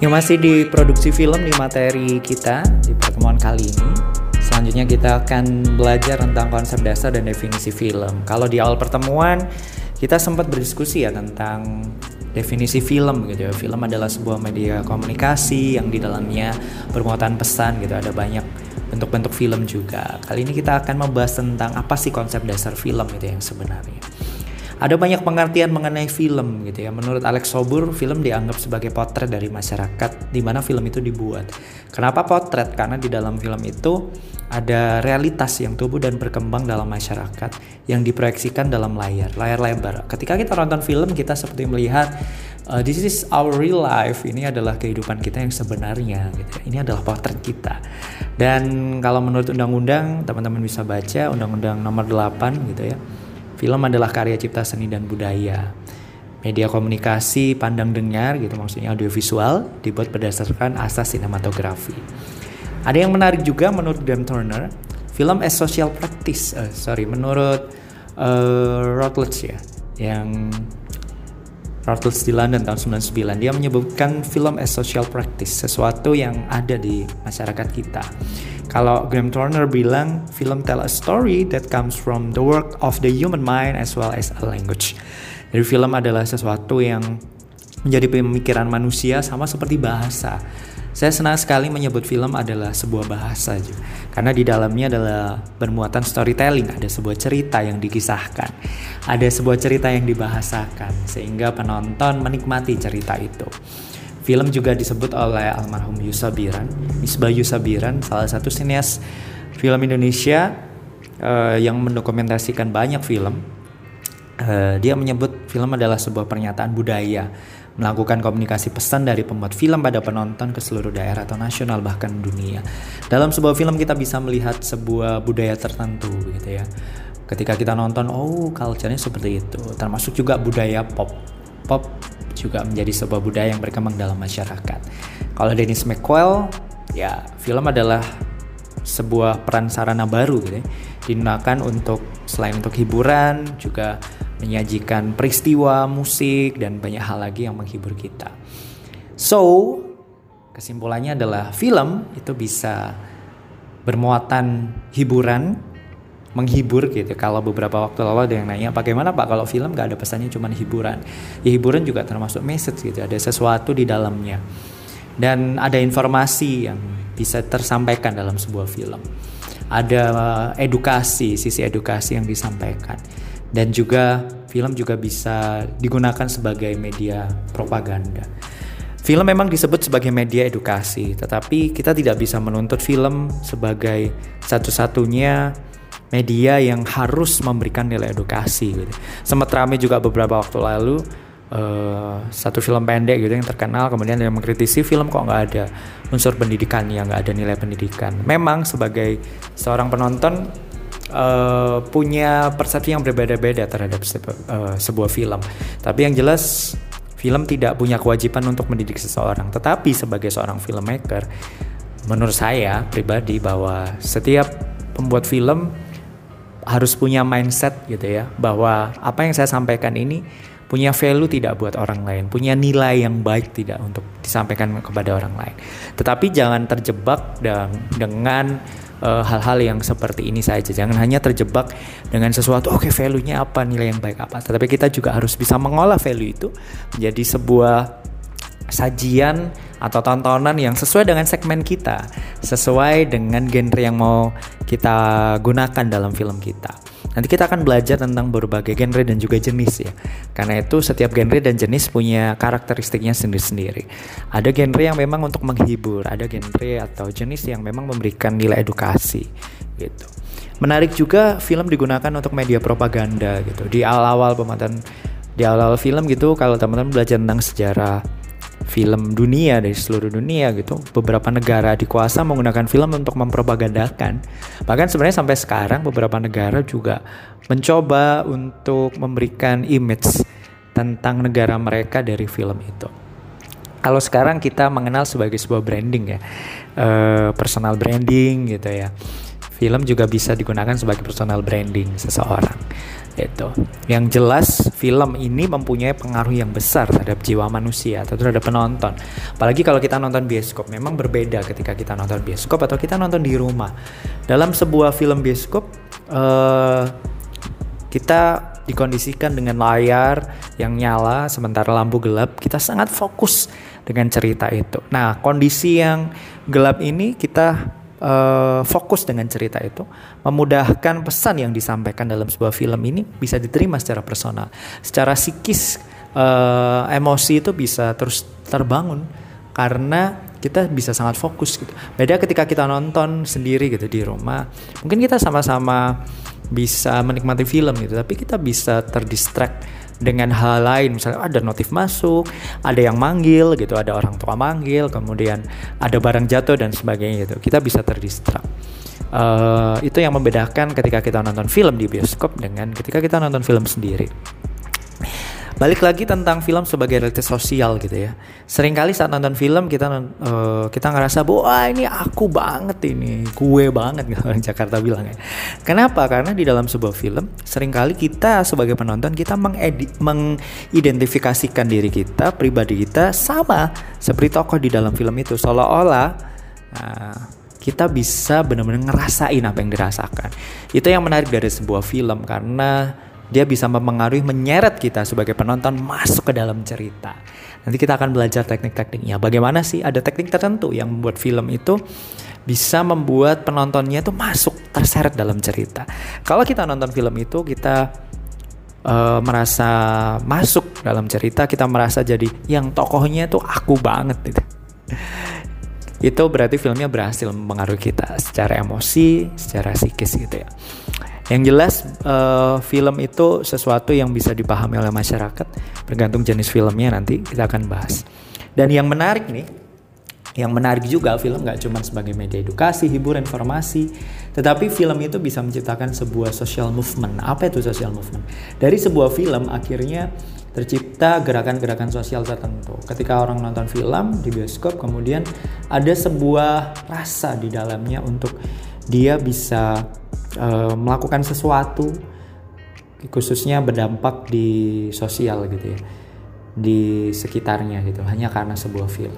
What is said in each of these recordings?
Yang masih di produksi film di materi kita di pertemuan kali ini. Selanjutnya kita akan belajar tentang konsep dasar dan definisi film. Kalau di awal pertemuan kita sempat berdiskusi ya tentang definisi film gitu ya. Film adalah sebuah media komunikasi yang di dalamnya bermuatan pesan gitu. Ada banyak bentuk-bentuk film juga. Kali ini kita akan membahas tentang apa sih konsep dasar film gitu yang sebenarnya. Ada banyak pengertian mengenai film gitu ya. Menurut Alex Sobur, film dianggap sebagai potret dari masyarakat di mana film itu dibuat. Kenapa potret? Karena di dalam film itu ada realitas yang tumbuh dan berkembang dalam masyarakat yang diproyeksikan dalam layar, layar lebar. Ketika kita nonton film, kita seperti melihat uh, this is our real life. Ini adalah kehidupan kita yang sebenarnya gitu. Ya. Ini adalah potret kita. Dan kalau menurut undang-undang, teman-teman bisa baca undang-undang nomor 8 gitu ya Film adalah karya cipta seni dan budaya. Media komunikasi pandang dengar gitu maksudnya audiovisual dibuat berdasarkan asas sinematografi. Ada yang menarik juga menurut Dan Turner, film as social practice, uh, sorry menurut uh, Routledge ya, yang Routledge di London tahun 99 dia menyebutkan film as social practice sesuatu yang ada di masyarakat kita kalau Graham Turner bilang film tell a story that comes from the work of the human mind as well as a language. Jadi film adalah sesuatu yang menjadi pemikiran manusia sama seperti bahasa. Saya senang sekali menyebut film adalah sebuah bahasa juga. Karena di dalamnya adalah bermuatan storytelling, ada sebuah cerita yang dikisahkan. Ada sebuah cerita yang dibahasakan sehingga penonton menikmati cerita itu. Film juga disebut oleh almarhum Yusabiran, Misbah Yusabiran, salah satu sinias film Indonesia uh, yang mendokumentasikan banyak film. Uh, dia menyebut film adalah sebuah pernyataan budaya, melakukan komunikasi pesan dari pembuat film pada penonton ke seluruh daerah atau nasional bahkan dunia. Dalam sebuah film kita bisa melihat sebuah budaya tertentu gitu ya. Ketika kita nonton, oh culture-nya seperti itu. Termasuk juga budaya pop. Pop juga menjadi sebuah budaya yang berkembang dalam masyarakat. Kalau Dennis McQuell, ya film adalah sebuah peran sarana baru gitu ya, digunakan untuk selain untuk hiburan juga menyajikan peristiwa, musik dan banyak hal lagi yang menghibur kita. So, kesimpulannya adalah film itu bisa bermuatan hiburan menghibur gitu. Kalau beberapa waktu lalu ada yang nanya, bagaimana Pak kalau film gak ada pesannya cuma hiburan? Ya hiburan juga termasuk message gitu, ada sesuatu di dalamnya. Dan ada informasi yang bisa tersampaikan dalam sebuah film. Ada edukasi, sisi edukasi yang disampaikan. Dan juga film juga bisa digunakan sebagai media propaganda. Film memang disebut sebagai media edukasi, tetapi kita tidak bisa menuntut film sebagai satu-satunya media yang harus memberikan nilai edukasi gitu. Sempat ramai juga beberapa waktu lalu uh, satu film pendek gitu yang terkenal kemudian yang mengkritisi film kok nggak ada unsur pendidikan yang nggak ada nilai pendidikan. Memang sebagai seorang penonton uh, punya persepsi yang berbeda-beda terhadap sebu uh, sebuah film. Tapi yang jelas film tidak punya kewajiban untuk mendidik seseorang. Tetapi sebagai seorang filmmaker, menurut saya pribadi bahwa setiap pembuat film harus punya mindset gitu ya bahwa apa yang saya sampaikan ini punya value tidak buat orang lain, punya nilai yang baik tidak untuk disampaikan kepada orang lain. Tetapi jangan terjebak dan dengan eh, hal-hal uh, yang seperti ini saja. Jangan hanya terjebak dengan sesuatu, oke okay, value-nya apa, nilai yang baik apa. Tetapi kita juga harus bisa mengolah value itu menjadi sebuah sajian atau tontonan yang sesuai dengan segmen kita, sesuai dengan genre yang mau kita gunakan dalam film kita. Nanti kita akan belajar tentang berbagai genre dan juga jenis ya. Karena itu setiap genre dan jenis punya karakteristiknya sendiri-sendiri. Ada genre yang memang untuk menghibur, ada genre atau jenis yang memang memberikan nilai edukasi gitu. Menarik juga film digunakan untuk media propaganda gitu. Di awal-awal pematahan di awal-awal film gitu kalau teman-teman belajar tentang sejarah film dunia dari seluruh dunia gitu. Beberapa negara dikuasa menggunakan film untuk mempropagandakan. Bahkan sebenarnya sampai sekarang beberapa negara juga mencoba untuk memberikan image tentang negara mereka dari film itu. Kalau sekarang kita mengenal sebagai sebuah branding ya uh, personal branding gitu ya film juga bisa digunakan sebagai personal branding seseorang itu yang jelas film ini mempunyai pengaruh yang besar terhadap jiwa manusia atau terhadap penonton. Apalagi kalau kita nonton bioskop memang berbeda ketika kita nonton bioskop atau kita nonton di rumah. Dalam sebuah film bioskop uh, kita dikondisikan dengan layar yang nyala sementara lampu gelap kita sangat fokus dengan cerita itu. Nah kondisi yang gelap ini kita uh, fokus dengan cerita itu, memudahkan pesan yang disampaikan dalam sebuah film ini bisa diterima secara personal, secara psikis uh, emosi itu bisa terus terbangun karena kita bisa sangat fokus gitu. Beda ketika kita nonton sendiri gitu di rumah, mungkin kita sama-sama bisa menikmati film gitu, tapi kita bisa terdistract dengan hal lain. Misalnya ada notif masuk ada yang manggil gitu ada orang tua manggil kemudian ada barang jatuh dan sebagainya gitu. Kita bisa terdistrak uh, itu yang membedakan ketika kita nonton film di bioskop dengan ketika kita nonton film sendiri balik lagi tentang film sebagai realitas sosial gitu ya. Seringkali saat nonton film kita uh, kita ngerasa bahwa ini aku banget ini, gue banget gitu orang Jakarta bilang ya. Kenapa? Karena di dalam sebuah film sering kali kita sebagai penonton kita mengidentifikasikan diri kita, pribadi kita sama seperti tokoh di dalam film itu seolah-olah nah, kita bisa benar-benar ngerasain apa yang dirasakan. Itu yang menarik dari sebuah film karena dia bisa mempengaruhi menyeret kita sebagai penonton masuk ke dalam cerita. Nanti kita akan belajar teknik-tekniknya. Bagaimana sih ada teknik tertentu yang membuat film itu bisa membuat penontonnya itu masuk terseret dalam cerita. Kalau kita nonton film itu kita uh, merasa masuk dalam cerita, kita merasa jadi yang tokohnya itu aku banget gitu. Itu berarti filmnya berhasil mempengaruhi kita secara emosi, secara psikis gitu ya. Yang jelas uh, film itu sesuatu yang bisa dipahami oleh masyarakat bergantung jenis filmnya nanti kita akan bahas. Dan yang menarik nih, yang menarik juga film nggak cuma sebagai media edukasi, hiburan, informasi, tetapi film itu bisa menciptakan sebuah social movement. Apa itu social movement? Dari sebuah film akhirnya tercipta gerakan-gerakan sosial tertentu. Ketika orang nonton film di bioskop, kemudian ada sebuah rasa di dalamnya untuk dia bisa uh, melakukan sesuatu khususnya berdampak di sosial gitu ya di sekitarnya gitu hanya karena sebuah film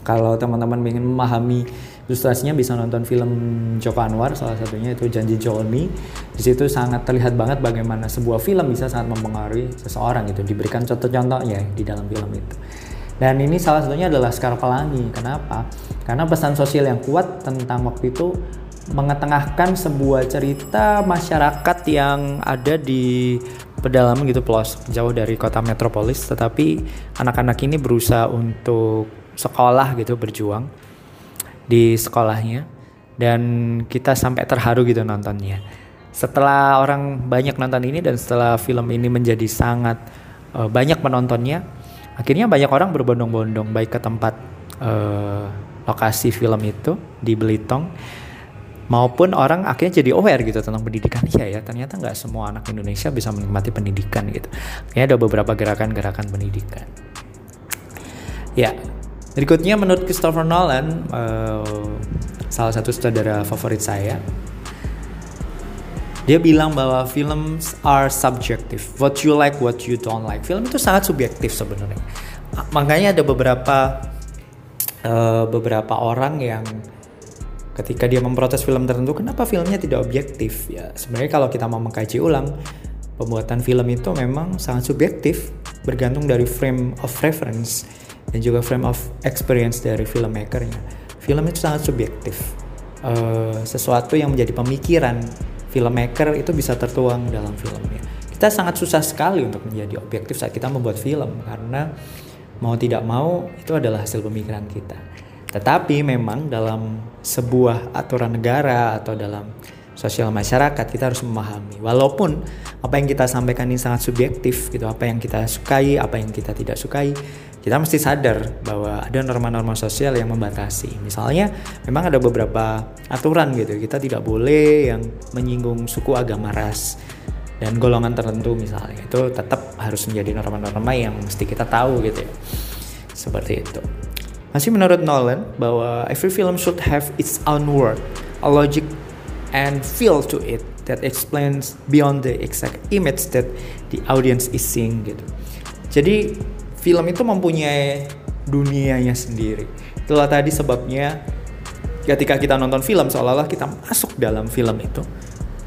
kalau teman-teman ingin memahami ilustrasinya bisa nonton film Joko Anwar salah satunya itu Janji Johnny di situ sangat terlihat banget bagaimana sebuah film bisa sangat mempengaruhi seseorang gitu diberikan contoh-contohnya di dalam film itu. Dan ini salah satunya adalah Skar Pelangi. Kenapa? Karena pesan sosial yang kuat tentang waktu itu mengetengahkan sebuah cerita masyarakat yang ada di pedalaman gitu pelosok jauh dari kota metropolis tetapi anak-anak ini berusaha untuk sekolah gitu berjuang di sekolahnya. Dan kita sampai terharu gitu nontonnya. Setelah orang banyak nonton ini dan setelah film ini menjadi sangat uh, banyak penontonnya akhirnya banyak orang berbondong-bondong baik ke tempat uh, lokasi film itu di Belitung maupun orang akhirnya jadi aware gitu tentang pendidikan. Iya ya ternyata nggak semua anak Indonesia bisa menikmati pendidikan gitu. Kayaknya ada beberapa gerakan-gerakan pendidikan. Ya berikutnya menurut Christopher Nolan uh, salah satu saudara favorit saya dia bilang bahwa films are subjective. What you like what you don't like. Film itu sangat subjektif sebenarnya. Makanya ada beberapa uh, beberapa orang yang ketika dia memprotes film tertentu kenapa filmnya tidak objektif? Ya sebenarnya kalau kita mau mengkaji ulang pembuatan film itu memang sangat subjektif bergantung dari frame of reference dan juga frame of experience dari filmmakernya. Film itu sangat subjektif. Uh, sesuatu yang menjadi pemikiran filmmaker itu bisa tertuang dalam filmnya. Kita sangat susah sekali untuk menjadi objektif saat kita membuat film karena mau tidak mau itu adalah hasil pemikiran kita. Tetapi memang dalam sebuah aturan negara atau dalam sosial masyarakat kita harus memahami. Walaupun apa yang kita sampaikan ini sangat subjektif gitu apa yang kita sukai apa yang kita tidak sukai kita mesti sadar bahwa ada norma-norma sosial yang membatasi. Misalnya memang ada beberapa aturan gitu kita tidak boleh yang menyinggung suku agama ras dan golongan tertentu misalnya. Itu tetap harus menjadi norma-norma yang mesti kita tahu gitu ya. Seperti itu. Masih menurut Nolan bahwa every film should have its own world, a logic and feel to it that explains beyond the exact image that the audience is seeing gitu. Jadi film itu mempunyai dunianya sendiri. Itulah tadi sebabnya ketika kita nonton film seolah-olah kita masuk dalam film itu.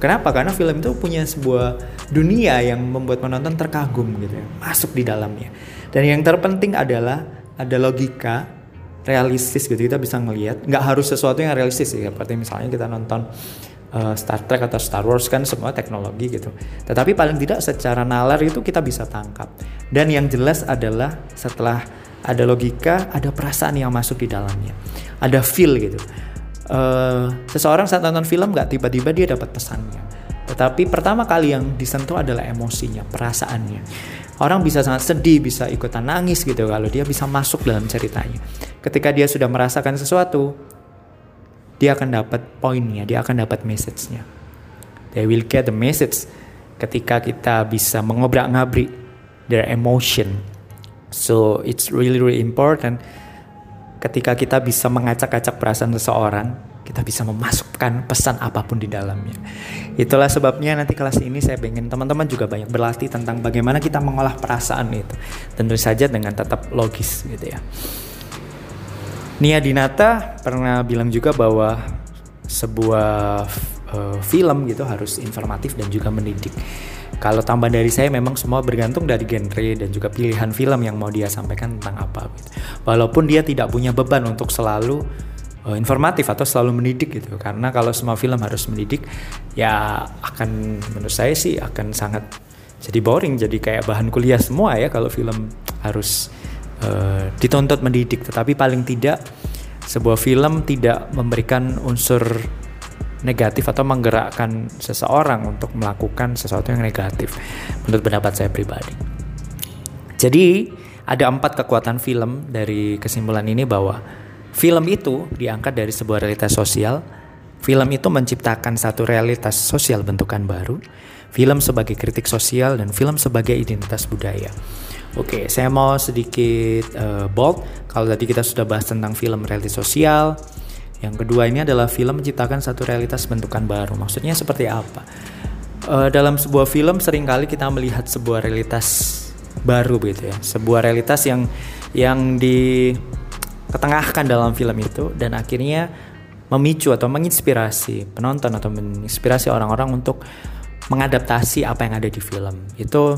Kenapa? Karena film itu punya sebuah dunia yang membuat penonton terkagum gitu ya, masuk di dalamnya. Dan yang terpenting adalah ada logika realistis gitu kita bisa ngelihat nggak harus sesuatu yang realistis ya seperti misalnya kita nonton uh, Star Trek atau Star Wars kan semua teknologi gitu. Tetapi paling tidak secara nalar itu kita bisa tangkap. Dan yang jelas adalah setelah ada logika ada perasaan yang masuk di dalamnya. Ada feel gitu. Uh, seseorang saat nonton film nggak tiba-tiba dia dapat pesannya. Tetapi pertama kali yang disentuh adalah emosinya perasaannya. Orang bisa sangat sedih, bisa ikutan nangis gitu kalau dia bisa masuk dalam ceritanya. Ketika dia sudah merasakan sesuatu, dia akan dapat poinnya, dia akan dapat message-nya. They will get the message ketika kita bisa mengobrak-ngabrik their emotion. So it's really really important ketika kita bisa mengacak-acak perasaan seseorang, kita bisa memasukkan pesan apa pun di dalamnya. Itulah sebabnya nanti kelas ini saya ingin teman-teman juga banyak berlatih tentang bagaimana kita mengolah perasaan itu. Tentu saja dengan tetap logis gitu ya. Nia Dinata pernah bilang juga bahwa sebuah uh, film gitu harus informatif dan juga mendidik. Kalau tambah dari saya memang semua bergantung dari genre dan juga pilihan film yang mau dia sampaikan tentang apa. Gitu. Walaupun dia tidak punya beban untuk selalu uh, informatif atau selalu mendidik gitu karena kalau semua film harus mendidik ya akan menurut saya sih akan sangat jadi boring jadi kayak bahan kuliah semua ya kalau film harus uh, dituntut mendidik tetapi paling tidak sebuah film tidak memberikan unsur negatif atau menggerakkan seseorang untuk melakukan sesuatu yang negatif menurut pendapat saya pribadi jadi ada empat kekuatan film dari kesimpulan ini bahwa Film itu diangkat dari sebuah realitas sosial. Film itu menciptakan satu realitas sosial bentukan baru. Film sebagai kritik sosial dan film sebagai identitas budaya. Oke, saya mau sedikit uh, bold. Kalau tadi kita sudah bahas tentang film realitas sosial, yang kedua ini adalah film menciptakan satu realitas bentukan baru. Maksudnya seperti apa? Uh, dalam sebuah film sering kali kita melihat sebuah realitas baru gitu ya, sebuah realitas yang yang di ketengahkan dalam film itu dan akhirnya memicu atau menginspirasi penonton atau menginspirasi orang-orang untuk mengadaptasi apa yang ada di film itu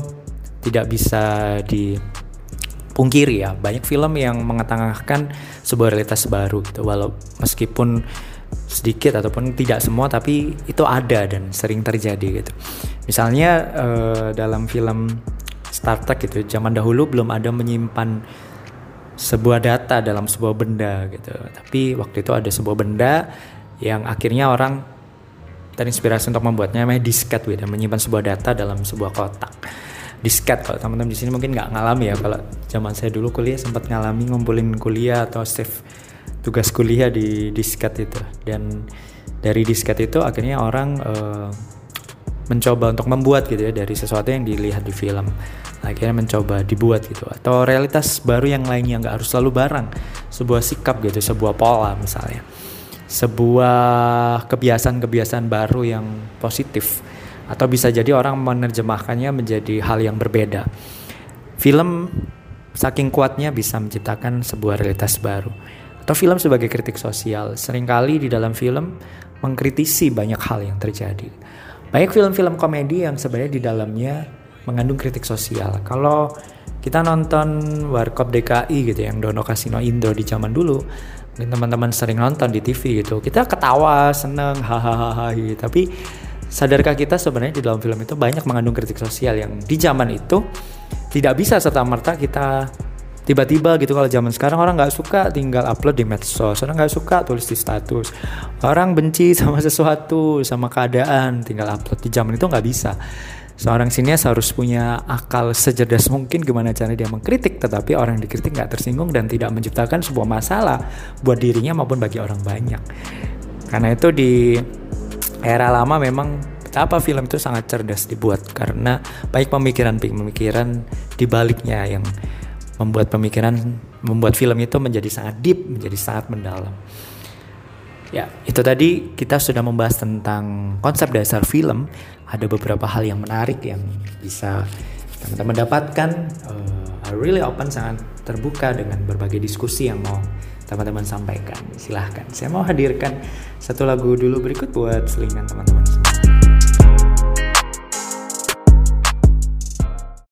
tidak bisa dipungkiri ya banyak film yang mengetengahkan sebuah realitas baru gitu walau meskipun sedikit ataupun tidak semua tapi itu ada dan sering terjadi gitu misalnya uh, dalam film Star Trek gitu zaman dahulu belum ada menyimpan sebuah data dalam sebuah benda gitu. Tapi waktu itu ada sebuah benda yang akhirnya orang terinspirasi untuk membuatnya namanya disket gitu, menyimpan sebuah data dalam sebuah kotak. Disket. Kalau teman-teman di sini mungkin nggak ngalami ya. Kalau zaman saya dulu kuliah sempat ngalami ngumpulin kuliah atau save tugas kuliah di disket itu. Dan dari disket itu akhirnya orang uh, mencoba untuk membuat gitu ya dari sesuatu yang dilihat di film. Akhirnya mencoba dibuat gitu. Atau realitas baru yang lainnya nggak harus selalu barang. Sebuah sikap gitu sebuah pola misalnya. Sebuah kebiasaan-kebiasaan baru yang positif atau bisa jadi orang menerjemahkannya menjadi hal yang berbeda film saking kuatnya bisa menciptakan sebuah realitas baru atau film sebagai kritik sosial sering kali di dalam film mengkritisi banyak hal yang terjadi banyak film-film komedi yang sebenarnya di dalamnya mengandung kritik sosial. Kalau kita nonton Warkop DKI gitu yang Dono Kasino Indo di zaman dulu, teman-teman sering nonton di TV gitu, kita ketawa, seneng, hahaha gitu. Tapi sadarkah kita sebenarnya di dalam film itu banyak mengandung kritik sosial yang di zaman itu tidak bisa serta merta kita tiba-tiba gitu? Kalau zaman sekarang orang nggak suka tinggal upload di medsos orang nggak suka tulis di status. Orang benci sama sesuatu sama keadaan tinggal upload. Di zaman itu nggak bisa. Seorang sinias harus punya akal secerdas mungkin gimana cara dia mengkritik tetapi orang yang dikritik nggak tersinggung dan tidak menciptakan sebuah masalah buat dirinya maupun bagi orang banyak. Karena itu di era lama memang apa film itu sangat cerdas dibuat karena baik pemikiran-pemikiran di baliknya yang membuat pemikiran membuat film itu menjadi sangat deep, menjadi sangat mendalam. Ya, itu tadi kita sudah membahas tentang konsep dasar film. Ada beberapa hal yang menarik yang bisa teman-teman dapatkan. Uh, I really open sangat terbuka dengan berbagai diskusi yang mau teman-teman sampaikan. Silahkan. Saya mau hadirkan satu lagu dulu berikut buat selingan teman-teman semua.